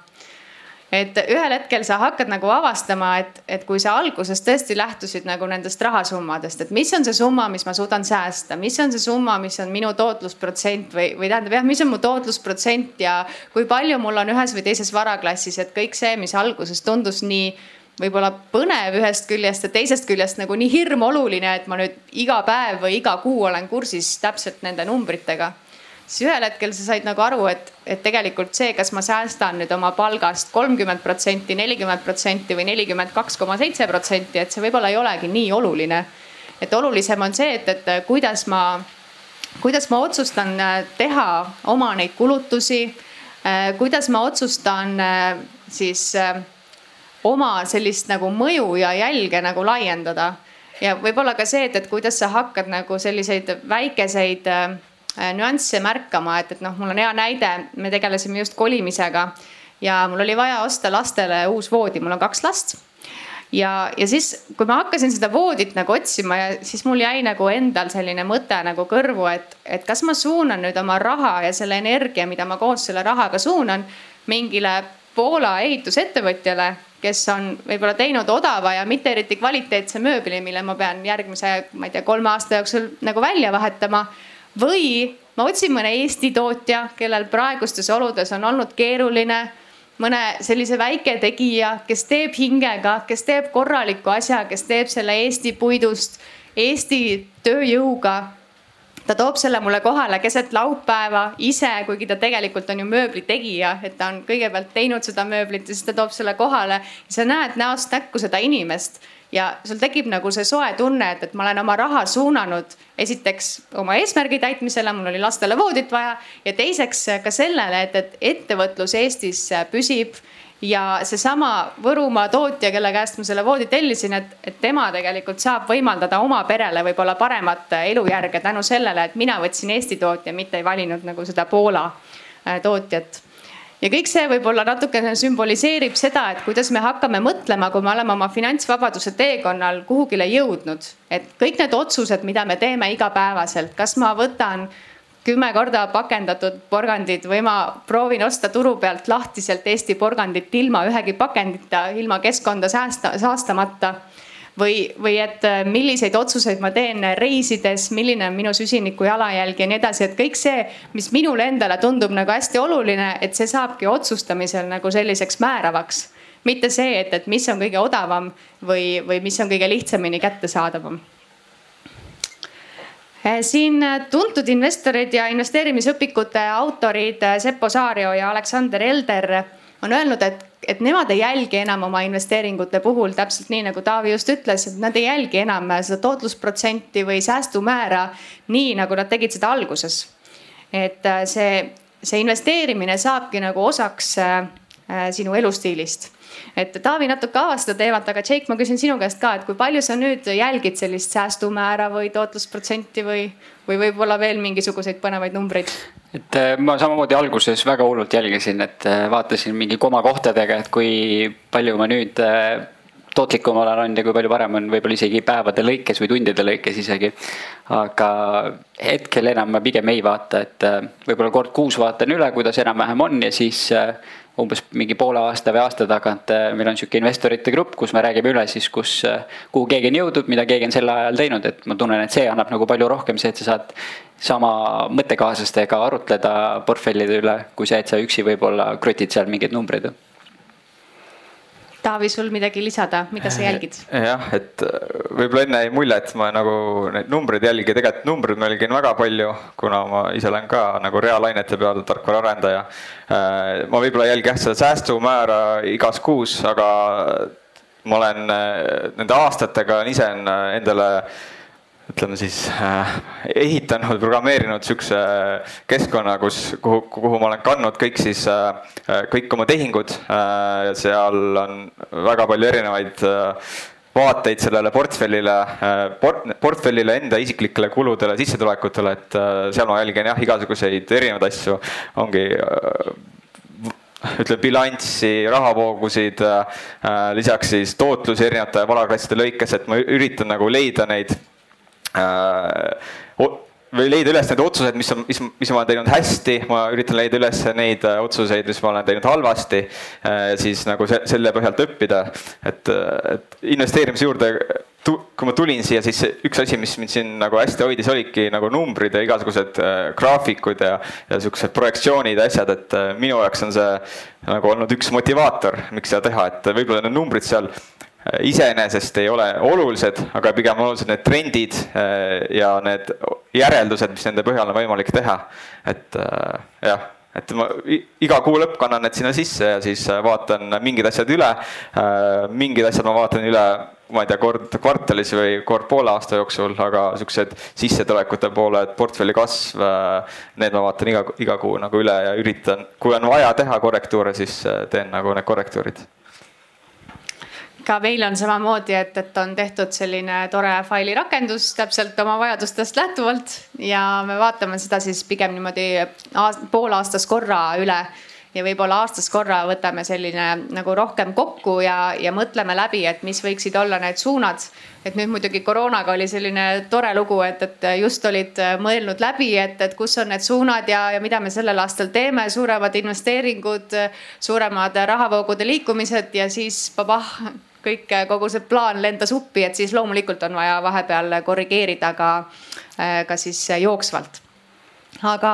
S1: et ühel hetkel sa hakkad nagu avastama, et, et kui sa alguses tõesti lähtusid nagu nendest rahasummadest, et mis on see summa, mis ma suudan säästa, mis on see summa, mis on minu tootlusprotsent või, või tähendab jah, mis on mu tootlusprotsent ja kui palju mul on ühes või teises varaklassis, et kõik see, mis alguses tundus nii võib-olla põnev ühest küljest ja teisest küljest nagu nii hirmoluline, et ma nüüd iga päev või iga kuu olen kursis täpselt nende numbritega siis ühel hetkel sa said nagu aru, et, et tegelikult see, kas ma säästan nüüd oma palgast kolmkümmend protsenti, nelikümmend protsenti või nelikümmend kaks koma seitse protsenti, et see võib-olla ei olegi nii oluline. et olulisem on see, et, et kuidas ma, kuidas ma otsustan äh, teha oma neid kulutusi. Äh, kuidas ma otsustan äh, siis oma sellist nagu mõju ja jälge nagu laiendada ja võib-olla ka see, et, et kuidas sa hakkad nagu selliseid väikeseid Äh, nüansse märkama, et, et noh, mul on hea näide, me tegelesime just kolimisega ja mul oli vaja osta lastele uus voodi, mul on kaks last. Ja, ja siis, kui ma hakkasin seda voodit nagu otsima ja siis mul jäi nagu endal selline mõte nagu kõrvu, et, et kas ma suunan nüüd oma raha ja selle energia, mida ma koos selle rahaga suunan mingile Poola ehitusettevõtjale, kes on võib-olla teinud odava ja mitte eriti kvaliteetse mööbli, mille ma pean järgmise, ma ei tea, kolme aasta jooksul nagu välja vahetama või ma otsin mõne Eesti tootja, kellel praegustes oludes on olnud keeruline, mõne sellise väiketegija, kes teeb hingega, kes teeb korraliku asja, kes teeb selle Eesti puidust, Eesti tööjõuga ta toob selle mulle kohale keset laupäeva ise, kuigi ta tegelikult on ju mööbli tegija, et ta on kõigepealt teinud seda mööblit ja siis ta toob selle kohale. sa näed näost näkku seda inimest ja sul tekib nagu see soe tunne, et, et ma olen oma raha suunanud esiteks oma eesmärgi täitmisele, mul oli lastele voodit vaja ja teiseks ka sellele, et, et ettevõtlus Eestis püsib ja seesama Võrumaa tootja, kelle käest ma selle voodi tellisin, et, et tema tegelikult saab võimaldada oma perele võib-olla paremat elujärge tänu sellele, et mina võtsin Eesti tootja, mitte ei valinud nagu seda Poola äh, tootjat ja kõik see võib-olla natukene sümboliseerib seda, et kuidas me hakkame mõtlema, kui me oleme oma finantsvabaduse teekonnal kuhugile jõudnud. et kõik need otsused, mida me teeme igapäevaselt, kas ma võtan kümme korda pakendatud porgandid või ma proovin osta turu pealt lahtiselt Eesti porgandit ilma ühegi pakendita, ilma keskkonda säästa, saastamata. või, või et äh, milliseid otsuseid ma teen reisides, milline on minu süsiniku jalajälg ja nii edasi, et kõik see, mis minule endale tundub nagu hästi oluline, et see saabki otsustamisel nagu selliseks määravaks. Mitte see, et, et mis on kõige odavam või, või mis on kõige lihtsamini kättesaadavam siin eh, tuntud investorid ja investeerimisõpikute autorid eh, Seppo Saario ja Aleksander Elder on öelnud, et, et nemad ei jälgi enam oma investeeringute puhul täpselt nii nagu Taavi just ütles, et nad ei jälgi enam seda tootlusprotsenti või säästumäära nii nagu nad tegid seda alguses. et see, see investeerimine saabki nagu osaks sinu elustiilist et Taavi natuke avas seda teemat, aga Jake, ma küsin sinu käest ka, et kui palju sa nüüd jälgid sellist säästumäära või tootlusprotsenti või, või võib-olla veel mingisuguseid põnevaid numbreid?
S2: et äh, ma samamoodi alguses väga hullult jälgisin, et äh, vaatasin mingi komakohtadega, et kui palju ma nüüd äh, tootlikum olen olnud ja kui palju parem on võib-olla isegi päevade lõikes või tundide lõikes isegi. aga hetkel enam ma pigem ei vaata, et võib-olla kord kuus vaatan üle, kuidas enam-vähem on ja siis umbes mingi poole aasta või aasta tagant äh, meil on sihuke investorite grupp, kus me räägime üle siis, kus, äh, kuhu keegi on jõudnud, mida keegi on sel ajal teinud, et ma tunnen, et see annab nagu palju rohkem see, et sa saad sama mõttekaaslastega arutleda portfellide üle, kui see, et sa üksi võib-olla krutid seal mingeid numbreid.
S1: Taavi, sul midagi lisada, mida sa jälgid?
S3: jah, et äh, võib-olla enne jäi mulje, et ma nagu neid numbreid jälgin, tegelikult numbreid ma jälgin väga palju, kuna ma ise olen ka nagu reaalainete peal tarkvaraarendaja. Äh, ma võib-olla ei jälgi jah seda säästumäära igas kuus, aga ma olen nende aastatega ise endale ütleme siis äh, ehitanud, programmeerinud sihukese keskkonna, kus, kuhu, kuhu ma olen kandnud kõik siis äh,, kõik oma tehingud äh,. seal on väga palju erinevaid äh, vaateid sellele portfellile äh, port,, portfellile enda isiklikele kuludele, sissetulekutele, et äh, seal ma jälgin jah, igasuguseid erinevaid asju, ongi äh, ütleme bilanssi, rahavoogusid äh,, lisaks siis tootlusi erinevate varaklasside lõikes, et ma üritan nagu leida neid Äh, või leida üles need otsused, mis on, mis, mis ma olen teinud hästi, ma üritan leida üles neid äh, otsuseid, mis ma olen teinud halvasti. Äh, siis nagu se selle põhjalt õppida, et, et investeerimise juurde, kui ma tulin siia, siis üks asi, mis mind siin nagu hästi hoidis, olidki nagu numbrid ja igasugused graafikud ja, ja siuksed projektsioonid ja asjad, et minu jaoks on see nagu olnud üks motivaator, miks seda teha, et võib-olla need numbrid seal iseenesest ei ole olulised, aga pigem olulised need trendid äh, ja need järeldused, mis nende põhjal on võimalik teha. et äh, jah, et ma iga kuu lõpp kannan need sinna sisse ja siis äh, vaatan mingid asjad üle. mingid asjad ma vaatan üle, ma ei tea, kord kvartalis või kord poole aasta jooksul, aga siuksed sissetulekute pooled, portfelli kasv, need ma vaatan iga, iga kuu nagu üle ja üritan, kui on vaja teha korrektuure, siis teen nagu need korrektuurid
S1: ka meil on samamoodi, et, et on tehtud selline tore failirakendus täpselt oma vajadustest lähtuvalt ja me vaatame seda siis pigem niimoodi aast, poolaastas korra üle ja võib-olla aastas korra võtame selline nagu rohkem kokku ja, ja mõtleme läbi, et mis võiksid olla need suunad. et nüüd muidugi koroonaga oli selline tore lugu, et, et just olid mõelnud läbi, et, et kus on need suunad ja, ja mida me sellel aastal teeme, suuremad investeeringud, suuremad rahavoogude liikumised ja siis pabah kõik, kogu see plaan lendas uppi, et siis loomulikult on vaja vahepeal korrigeerida ka, ka siis jooksvalt. aga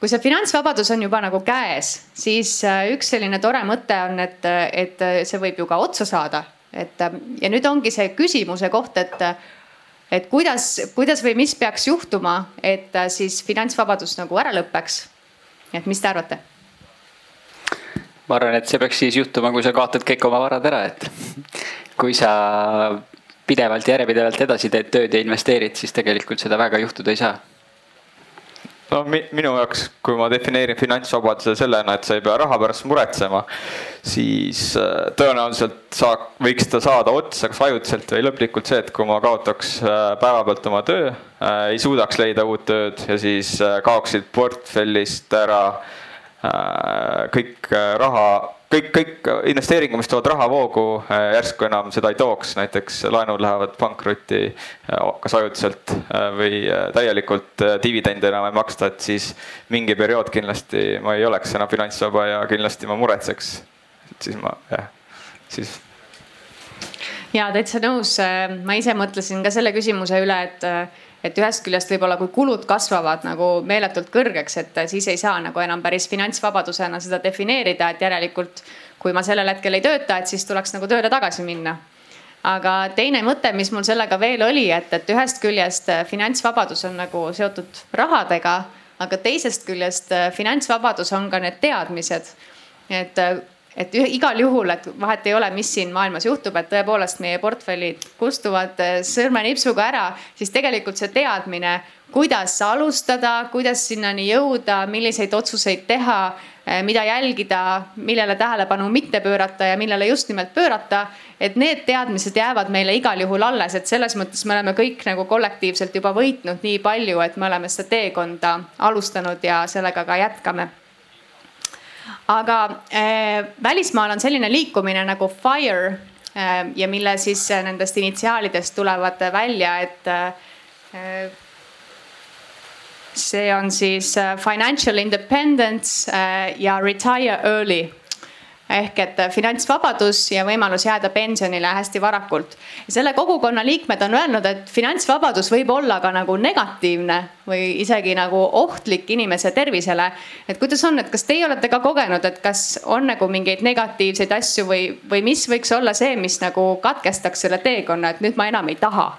S1: kui see finantsvabadus on juba nagu käes, siis üks selline tore mõte on, et, et see võib ju ka otsa saada. et ja nüüd ongi see küsimuse koht, et, et kuidas, kuidas või mis peaks juhtuma, et siis finantsvabadus nagu ära lõpeks. et mis te arvate?
S2: Ma arvan, et see peaks siis juhtuma, kui sa kaotad kõik oma varad ära, et kui sa pidevalt, järjepidevalt edasi teed tööd ja investeerid, siis tegelikult seda väga juhtuda ei saa.
S3: No minu jaoks, kui ma defineerin finantsvabaduse sellena, et sa ei pea raha pärast muretsema, siis äh, tõenäoliselt saa-, võiks ta saada otsa kas ajutiselt või lõplikult see, et kui ma kaotaks äh, päevapealt oma töö, äh, ei suudaks leida uut tööd ja siis kaoksid portfellist ära Äh, kõik äh, raha, kõik, kõik investeeringud, mis toovad rahavoogu, äh, järsku enam seda ei tooks, näiteks laenud lähevad pankrotti kas ajutiselt või täielikult dividende enam ei maksta, et siis mingi periood kindlasti ma ei oleks enam finantsvaba ja kindlasti ma muretseks. siis ma jah, siis
S1: ja täitsa nõus, ma ise mõtlesin ka selle küsimuse üle, et et ühest küljest võib-olla, kui kulud kasvavad nagu meeletult kõrgeks, et siis ei saa nagu enam päris finantsvabadusena seda defineerida, et järelikult kui ma sellel hetkel ei tööta, et siis tuleks nagu tööle tagasi minna. aga teine mõte, mis mul sellega veel oli, et, et ühest küljest finantsvabadus on nagu seotud rahadega, aga teisest küljest finantsvabadus on ka need teadmised. et et igal juhul, et vahet ei ole, mis siin maailmas juhtub, et tõepoolest meie portfellid kustuvad äh, sõrmenipsuga ära, siis tegelikult see teadmine, kuidas alustada, kuidas sinnani jõuda, milliseid otsuseid teha, äh, mida jälgida, millele tähelepanu mitte pöörata ja millele just nimelt pöörata. et need teadmised jäävad meile igal juhul alles, et selles mõttes me oleme kõik nagu kollektiivselt juba võitnud nii palju, et me oleme seda teekonda alustanud ja sellega ka jätkame aga äh, välismaal on selline liikumine nagu FIRE äh, ja mille siis äh, nendest initsiaalidest tulevad välja, et äh, see on siis äh, financial independence äh, ja retire early ehk et finantsvabadus ja võimalus jääda pensionile hästi varakult. selle kogukonna liikmed on öelnud, et finantsvabadus võib olla ka nagu negatiivne või isegi nagu ohtlik inimese tervisele. et kuidas on, et kas teie olete ka kogenud, et kas on nagu mingeid negatiivseid asju või, või mis võiks olla see, mis nagu katkestaks selle teekonna, et nüüd ma enam ei taha?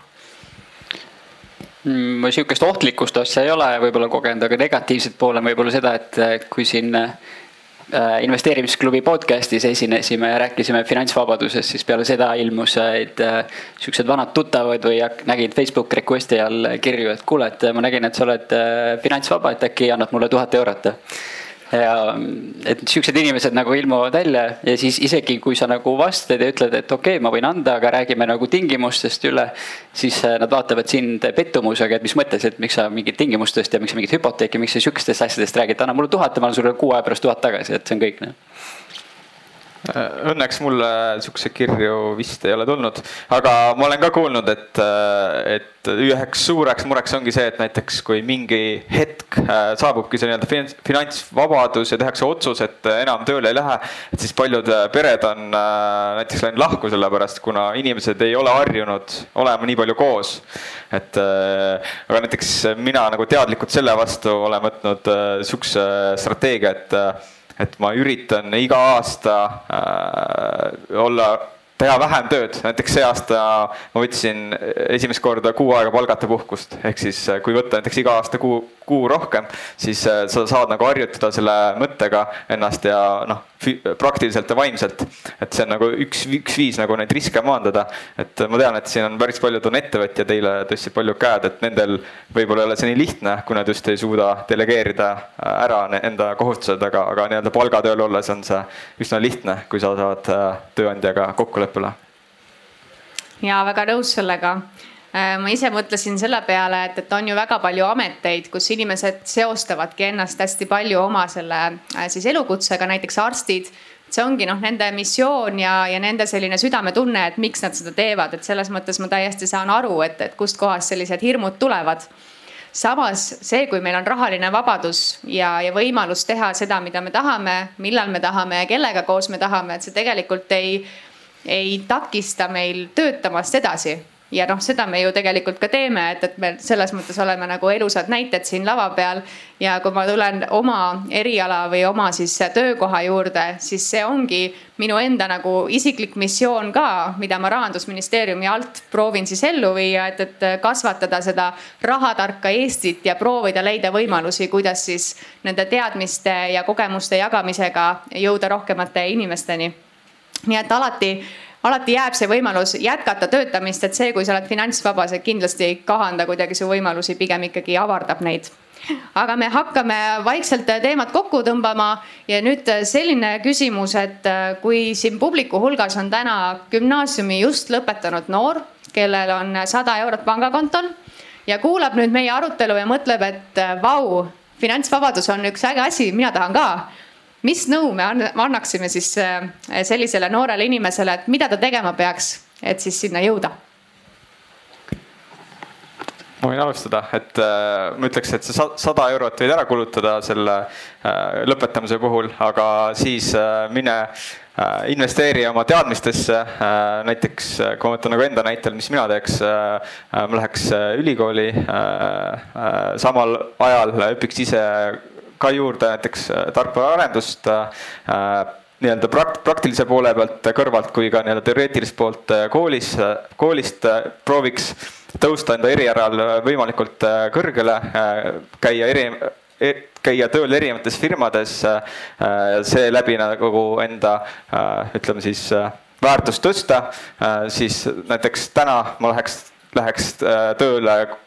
S2: ma sihukest ohtlikkust asja ei ole võib-olla kogenud, aga negatiivset poole on võib-olla seda, et kui siin investeerimisklubi podcast'is esinesime ja rääkisime finantsvabadusest, siis peale seda ilmusid äh, siuksed vanad tuttavad või nägid Facebook request'i all kirju, et kuule, et ma nägin, et sa oled äh, finantsvaba, et äkki annad mulle tuhat eurot ja et siuksed inimesed nagu ilmuvad välja ja siis isegi kui sa nagu vastad ja ütled, et okei okay,, ma võin anda, aga räägime nagu tingimustest üle. siis äh, nad vaatavad sind pettumusega, et mis mõttes, et miks sa mingit tingimustest ja miks sa mingit hüpoteeki, miks sa sihukestest asjadest räägid, anna mulle tuhat ja ma annan sulle kuu aja pärast tuhat tagasi, et see on kõik noh
S3: õnneks mulle siukseid kirju vist ei ole tulnud, aga ma olen ka kuulnud, et, äh, et üheks suureks mureks ongi see, et näiteks kui mingi hetk äh, saabubki see nii-öelda finantsvabadus ja tehakse otsus, et enam tööle ei lähe, et siis paljud pered on näiteks läinud lahku sellepärast, kuna inimesed ei ole harjunud olema nii palju koos. et aga näiteks mina nagu teadlikult selle vastu olen võtnud sihukese strateegia, et et ma üritan iga aasta äh, olla teha vähem tööd, näiteks see aasta ma võtsin esimest korda kuu aega palgata puhkust, ehk siis äh, kui võtta näiteks iga aasta kuu, kuu rohkem, siis äh, sa saad nagu harjutada selle mõttega ennast ja noh, praktiliselt ja vaimselt. et see on nagu üks, üks viis nagu neid riske maandada. et ma tean, et siin on päris paljud on ettevõtjad, eile tõstsid palju käed, et nendel võib-olla ei ole see nii lihtne, kui nad just ei suuda delegeerida äh, ära enda kohustused, aga, aga nii-öelda palgatööl olles on see üsna lihtne, kui sa saad tööandjaga kokku kokkuleppele.
S1: ja väga nõus sellega äh, ma ise mõtlesin selle peale, et, et on ju väga palju ameteid, kus inimesed seostavadki ennast hästi palju oma selle äh, siis elukutsega, näiteks arstid. see ongi noh, nende missioon ja, ja nende selline südametunne, et miks nad seda teevad, et selles mõttes ma täiesti saan aru, et, et kustkohast sellised hirmud tulevad. samas see, kui meil on rahaline vabadus ja, ja võimalus teha seda, mida me tahame, millal me tahame ja kellega koos me tahame, et see tegelikult ei ei takista meil töötamast edasi ja noh, seda me ju tegelikult ka teeme, et, et me selles mõttes oleme nagu elusad näited siin lava peal. ja kui ma tulen oma eriala või oma siis töökoha juurde, siis see ongi minu enda nagu isiklik missioon ka, mida ma rahandusministeeriumi alt proovin siis ellu viia, et, et kasvatada seda rahatarka Eestit ja proovida leida võimalusi, kuidas siis nende teadmiste ja kogemuste jagamisega jõuda rohkemate inimesteni nii et alati, alati jääb see võimalus jätkata töötamist, et see, kui sa oled finantsvaba, see kindlasti ei kahanda kuidagi su võimalusi, pigem ikkagi avardab neid. Aga me hakkame vaikselt teemat kokku tõmbama ja nüüd selline küsimus, et kui siin publiku hulgas on täna gümnaasiumi just lõpetanud noor, kellel on sada eurot pangakontol ja kuulab nüüd meie arutelu ja mõtleb, et vau, finantsvabadus on üks äge asi, mina tahan ka mis nõu me annaksime siis äh, sellisele noorele inimesele, et mida ta tegema peaks, et siis sinna jõuda?
S3: ma võin alustada, et äh, ma ütleks, et see sada eurot võid ära kulutada selle äh, lõpetamise puhul, aga siis äh, mine äh, investeeri oma teadmistesse äh,. näiteks kui ma võtan nagu enda näitel, mis mina teeks äh,, ma läheks ülikooli, samal ajal õpiks ise ka juurde näiteks äh, tarkvaraarendust äh, nii-öelda prakt-, praktilise poole pealt kõrvalt kui ka nii-öelda teoreetilist poolt äh, koolis, koolist prooviks tõusta enda erialal võimalikult kõrgele, käia eri, e, käia tööl erinevates firmades, seeläbi nagu enda ütleme siis väärtust tõsta, siis näiteks täna ma läheks, läheks tööle Äh,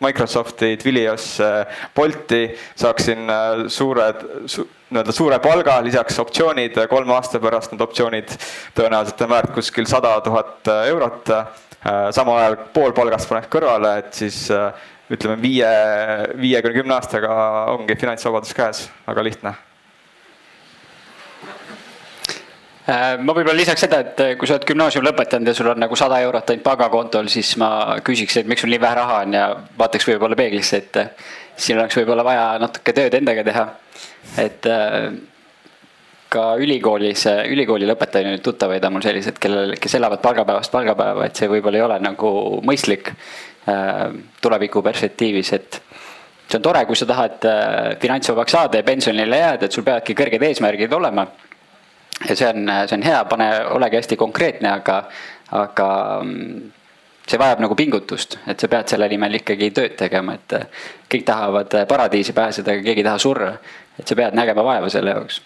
S3: Microsofti, Twiliosse, Bolti, saaksin äh, suured su,, nii-öelda suure palga, lisaks optsioonid, kolme aasta pärast need optsioonid tõenäoliselt on väärt kuskil sada tuhat eurot. Äh, samal ajal pool palgast paneks kõrvale, et siis ütleme viie, viiekümne kümne aastaga ongi finantsvabadus käes, väga lihtne
S2: Äh, ma võib-olla lisaks seda, et äh, kui sa oled gümnaasiumi lõpetanud ja sul on nagu sada eurot ainult pangakontol, siis ma küsiks, et miks sul nii vähe raha on ja vaataks võib-olla peeglisse, et äh, siin oleks võib-olla vaja natuke tööd endaga teha. et ka ülikoolis, ülikooli lõpetajaid nüüd tuttavaid on mul sellised, kellel, kes elavad palgapäevast palgapäeva, et see võib-olla ei ole nagu mõistlik äh, tuleviku perspektiivis, et see on tore, kui sa tahad äh, finantsvabaks saada ja pensionile jääda, et sul peavadki kõrged eesmärgid olema. Ja see on, see on hea, pane, olegi hästi konkreetne, aga, aga mm, see vajab nagu pingutust, et sa pead selle nimel ikkagi tööd tegema, et kõik tahavad paradiisi pääseda, aga keegi ei taha surra. et sa pead nägema vaeva selle jaoks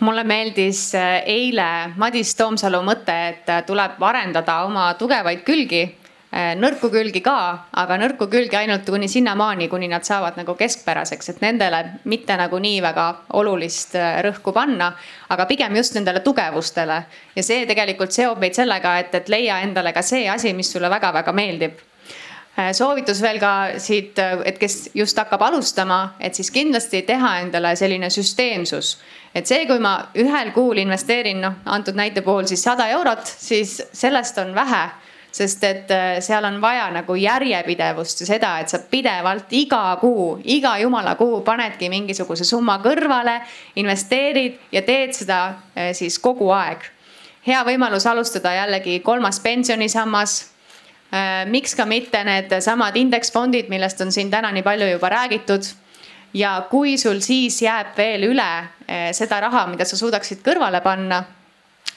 S1: mulle meeldis äh, eile Madis Toomsalu mõte, et tuleb arendada oma tugevaid külgi, nõrku külgi ka, aga nõrku külgi ainult kuni sinnamaani, kuni nad saavad nagu keskpäraseks, et nendele mitte nagu nii väga olulist rõhku panna, aga pigem just nendele tugevustele. ja see tegelikult seob meid sellega, et, et leia endale ka see asi, mis sulle väga-väga meeldib. Soovitus veel ka siit, et kes just hakkab alustama, et siis kindlasti teha endale selline süsteemsus. Et see, kui ma ühel kuul investeerin, noh antud näite puhul siis sada eurot, siis sellest on vähe sest et äh, seal on vaja nagu järjepidevust ja seda, et sa pidevalt iga kuu, iga jumala kuu panedki mingisuguse summa kõrvale, investeerid ja teed seda äh, siis kogu aeg. hea võimalus alustada jällegi kolmas pensionisammas. Äh, miks ka mitte needsamad indeksfondid, millest on siin täna nii palju juba räägitud ja kui sul siis jääb veel üle seda raha, mida sa suudaksid kõrvale panna,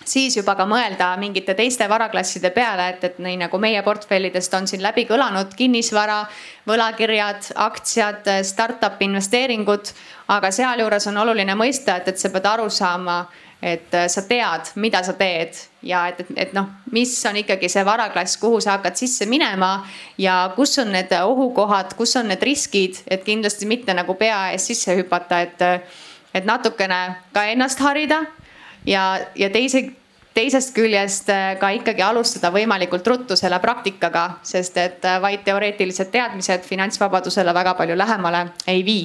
S1: siis juba ka mõelda mingite teiste varaklasside peale, et, et nii nagu meie portfellidest on siin läbi kõlanud kinnisvara, võlakirjad, aktsiad, startup investeeringud. aga sealjuures on oluline mõista, et, et sa pead aru saama et äh, sa tead, mida sa teed ja et, et, et noh, mis on ikkagi see varaklass, kuhu sa hakkad sisse minema ja kus on need ohukohad, kus on need riskid, et kindlasti mitte nagu pea ees sisse hüpata, et, et natukene ka ennast harida ja, ja teise teisest küljest äh, ka ikkagi alustada võimalikult ruttu selle praktikaga, sest et äh, vaid teoreetilised teadmised finantsvabadusele väga palju lähemale ei vii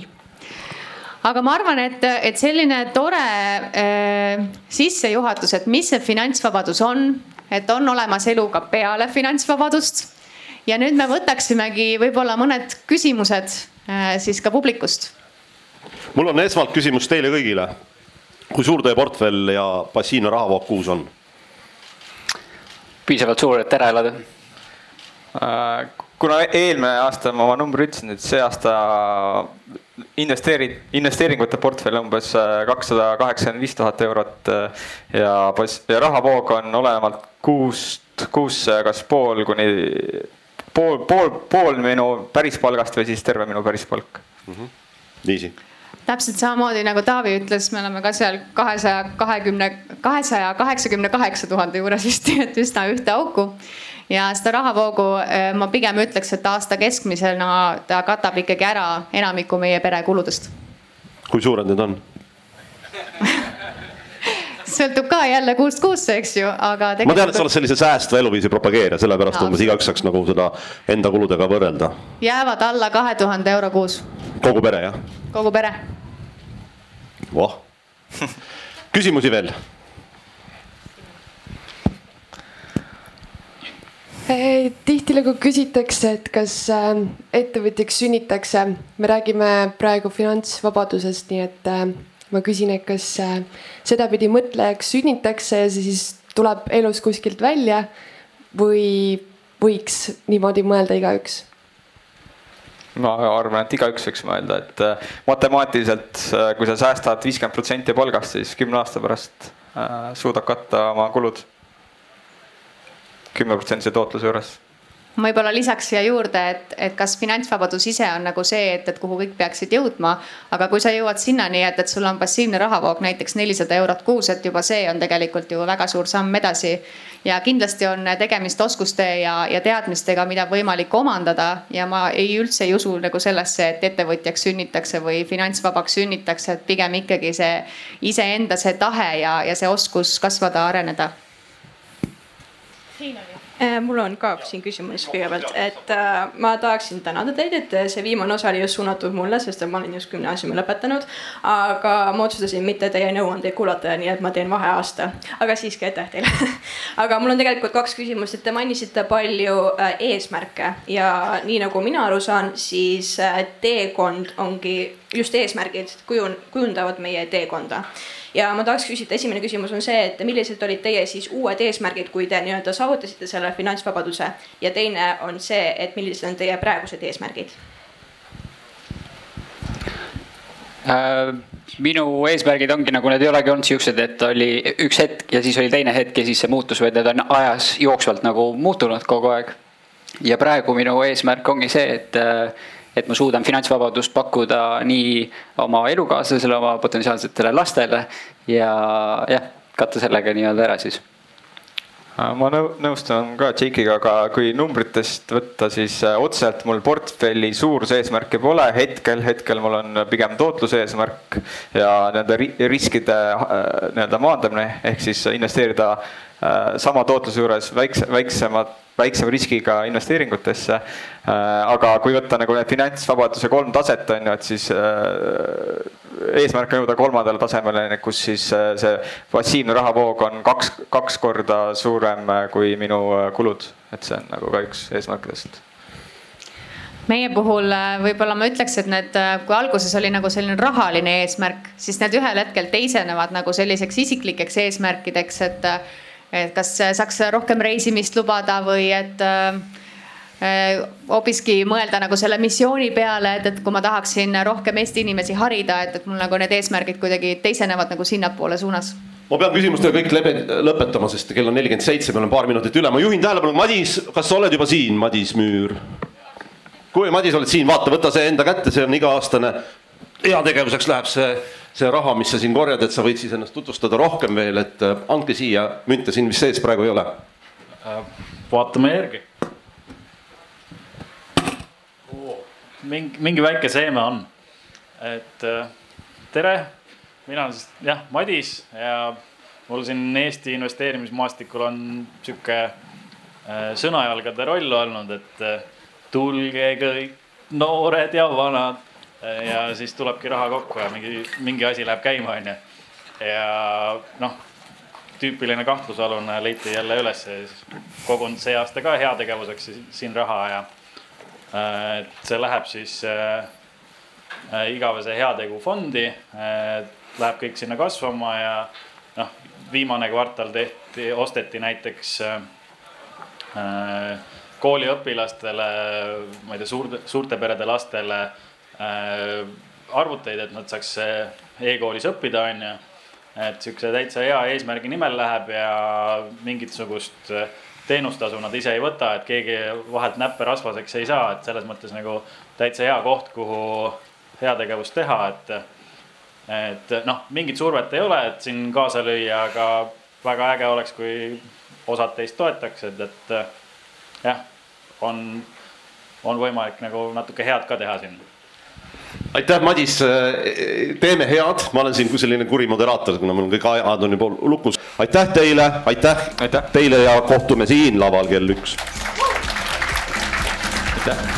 S1: aga ma arvan, et, et selline tore äh, sissejuhatus, et mis see finantsvabadus on, et on olemas elu ka peale finantsvabadust. ja nüüd me võtaksimegi võib-olla mõned küsimused äh, siis ka publikust.
S4: mul on esmalt küsimus teile kõigile. Kui suur teie portfell ja passiivne rahavoog kuus on?
S2: piisavalt suur, et ära elada
S3: äh, kuna eelmine aasta ma oma numbri ütlesin, et see aasta investeerid, investeeringute portfell umbes äh, kakssada kaheksakümmend viis tuhat eurot äh, ja, ja rahavoog on olenevalt kuust, kuus kas pool kuni pool, pool, pool minu pärispalgast või siis terve minu pärispalk mm.
S4: -hmm. niiviisi
S1: täpselt samamoodi nagu Taavi ütles, me oleme ka seal kahesaja kahekümne, kahesaja kaheksakümne kaheksa tuhande juures vist, et üsna ühte auku ja seda rahavoogu äh, ma pigem ütleks, et aasta keskmisena ta katab ikkagi ära enamiku meie pere kuludest.
S4: kui suured need on
S1: sõltub ka jälle kuust kuusse, eks ju, aga
S4: tegelikult.... ma tean, et sa oled sellise säästva eluviisi propageerija, sellepärast umbes igaüks saaks nagu seda enda kuludega võrrelda.
S1: jäävad alla kahe tuhande euro kuus.
S4: kogu pere, jah?
S1: kogu pere.
S4: Voh. Küsimusi veel?
S5: Tihtilugu küsitakse, et kas äh, ettevõtjaks sünnitakse, me räägime praegu finantsvabadusest, nii et äh, ma küsin, et kas sedapidi mõtlejaks sünnitakse ja see siis tuleb elus kuskilt välja või võiks niimoodi mõelda igaüks?
S3: Ma arvan, et igaüks võiks mõelda, et matemaatiliselt, kui sa säästad viiskümmend protsenti palgast, siis kümne aasta pärast suudad katta oma kulud. kümneprotsendise tootluse juures
S1: võib-olla lisaks siia juurde, et, et kas finantsvabadus ise on nagu see, et, et kuhu kõik peaksid jõudma. aga kui sa jõuad sinnani, et, et sul on passiivne rahavoog näiteks nelisada eurot kuus, et juba see on tegelikult ju väga suur samm edasi. ja kindlasti on tegemist oskuste ja, ja teadmistega, mida võimalik omandada ja ma ei üldse ei usu nagu sellesse, et ettevõtjaks sünnitakse või finantsvabaks sünnitakse, et pigem ikkagi see iseenda see tahe ja, ja see oskus kasvada, areneda
S6: mul on ka siin küsimus kõigepealt, et äh, ma tahaksin tänada teid, et see viimane osa oli just suunatud mulle, sest ma olin just gümnaasiumi lõpetanud. aga ma otsustasin mitte teie nõuandeid kuulata, nii et ma teen vaheaasta, aga siiski aitäh teile. Aga mul on tegelikult kaks küsimust, et te mainisite palju äh, eesmärke ja nii nagu mina aru saan, siis äh, teekond ongi just eesmärgid kujun-, kujundavad meie teekonda ja ma tahaks küsida, esimene küsimus on see, et millised olid teie siis uued eesmärgid, kui te nii-öelda saavutasite selle finantsvabaduse ja teine on see, et millised on teie praegused eesmärgid
S2: äh,? minu eesmärgid ongi nagu need ei olegi olnud siuksed, et oli üks hetk ja siis oli teine hetk ja siis see muutus, vaid need on ajas jooksvalt nagu muutunud kogu aeg. ja praegu minu eesmärk ongi see, et äh, et ma suudan finantsvabadust pakkuda nii oma elukaaslasele, oma potentsiaalsetele lastele ja jah, katta sellega nii-öelda ära siis.
S3: Ma nõustun ka Jake'iga, aga kui numbritest võtta, siis äh, otseselt mul portfelli suuruse eesmärki pole. Hetkel, hetkel mul on pigem tootluse eesmärk ja nii-öelda riskide äh, nii-öelda maandamine ehk siis investeerida sama tootluse juures väikse, väiksemad väiksema riskiga investeeringutesse. Äh, aga kui võtta nagu need finantsvabaduse kolm taset on ju, et siis äh, eesmärk on jõuda kolmandale tasemele, kus siis äh, see passiivne rahavoog on kaks, kaks korda suurem kui minu kulud, et see on nagu ka üks eesmärkidest
S1: meie puhul võib-olla ma ütleks, et need, kui alguses oli nagu selline rahaline eesmärk, siis need ühel hetkel teisenevad nagu selliseks isiklikeks eesmärkideks, et et kas saaks rohkem reisimist lubada või et äh, hoopiski mõelda nagu selle missiooni peale, et, et kui ma tahaksin rohkem Eesti inimesi harida, et, et mul nagu need eesmärgid kuidagi teisenevad nagu sinnapoole suunas
S4: ma pean küsimustega kõik lebe, lõpetama, sest kell on nelikümmend seitse, meil on paar minutit üle, ma juhin tähelepanu, Madis, kas sa oled juba siin, Madis Müür? kui Madis oled siin, vaata, võta see enda kätte, see on iga-aastane heategevuseks läheb see see raha, mis sa siin korjad, et sa võid siis ennast tutvustada rohkem veel, et äh, andke siia münte, siin vist sees praegu ei ole.
S7: Äh, vaatame järgi. mingi, mingi väike seeme on. et äh, tere, mina olen siis jah, Madis ja mul siin Eesti investeerimismaastikul on sihuke sõnajalgade roll olnud, et tulge kõik noored ja vanad ja siis tulebki raha kokku ja mingi, mingi asi läheb käima, onju. ja noh, tüüpiline kahtlusalune leiti jälle üles, kogunud see aasta ka heategevuseks siin raha ja et see läheb siis äh, äh, igavese heategufondi äh,. Läheb kõik sinna kasvama ja noh, viimane kvartal tehti, osteti näiteks äh kooliõpilastele, ma ei tea, suurte, suurte perede lastele Äh, arvuteid, et nad saaks e-koolis õppida, on ju. et sihukese täitsa hea eesmärgi nimel läheb ja mingisugust teenustasu nad ise ei võta, et keegi vahelt näppe rasvaseks ei saa, et selles mõttes nagu täitsa hea koht, kuhu heategevust teha, et. et noh, mingit survet ei ole, et siin kaasa lüüa, aga väga äge oleks, kui osad teist toetaks, et, et jah, on, on võimalik nagu natuke head ka teha siin
S4: aitäh, Madis, teeme head, ma olen siin kui selline kuri moderaator, kuna mul kõik ajad on juba lukus. aitäh teile, aitäh, aitäh teile ja kohtume siin laval kell üks. aitäh.